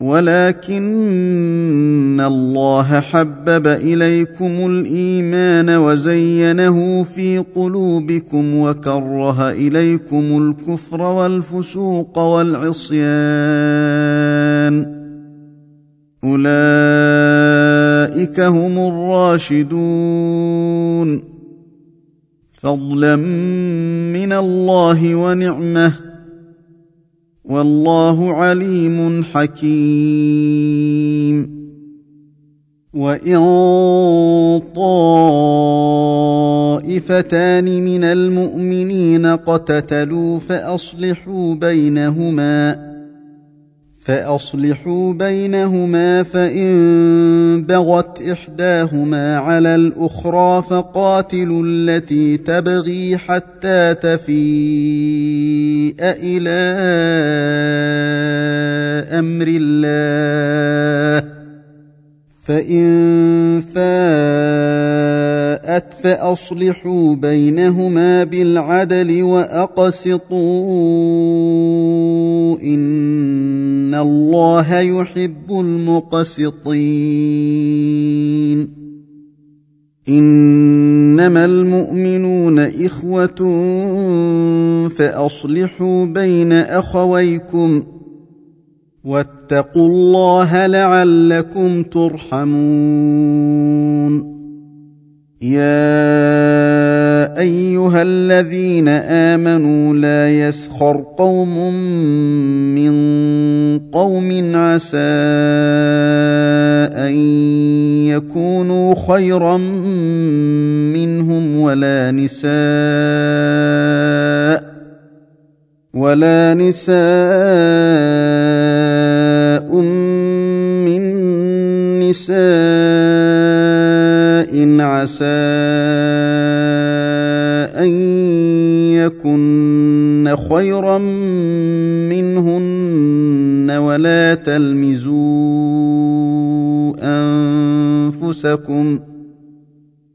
ولكن الله حبب إليكم الإيمان وزينه في قلوبكم وكره إليكم الكفر والفسوق والعصيان. أولئك هم الراشدون. فضلا من الله ونعمة. والله عليم حكيم. وإن طائفتان من المؤمنين اقتتلوا فأصلحوا بينهما فأصلحوا بينهما فإن بغت إحداهما على الأخرى فقاتلوا التي تبغي حتى تفيء إلى أمر الله فان فاءت فاصلحوا بينهما بالعدل واقسطوا ان الله يحب المقسطين انما المؤمنون اخوه فاصلحوا بين اخويكم واتقوا الله لعلكم ترحمون. يا أيها الذين آمنوا لا يسخر قوم من قوم عسى أن يكونوا خيرا منهم ولا نساء ولا نساء نساء عسى ان يكن خيرا منهن ولا تلمزون انفسكم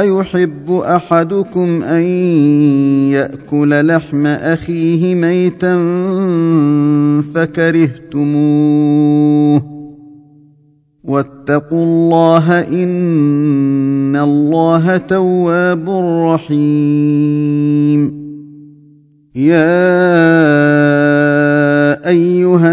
أيحب أحدكم أن يأكل لحم أخيه ميتا فكرهتموه؟ واتقوا الله إن الله تواب رحيم. يا أيها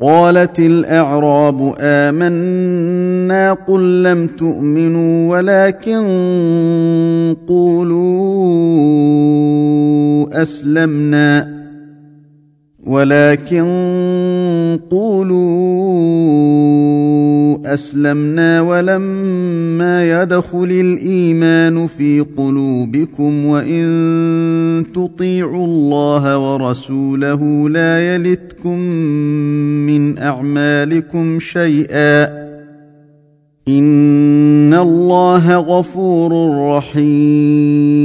قالت الأعراب آمنا قل لم تؤمنوا ولكن قولوا أسلمنا. ولكن قولوا أسلمنا ولما يدخل الإيمان في قلوبكم وإن تطيعوا الله ورسوله لا يلتكم من أعمالكم شيئا إن الله غفور رحيم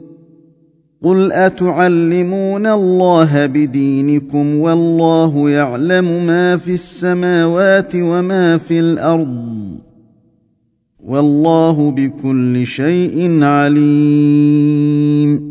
قل اتعلمون الله بدينكم والله يعلم ما في السماوات وما في الأرض والله بكل شيء عليم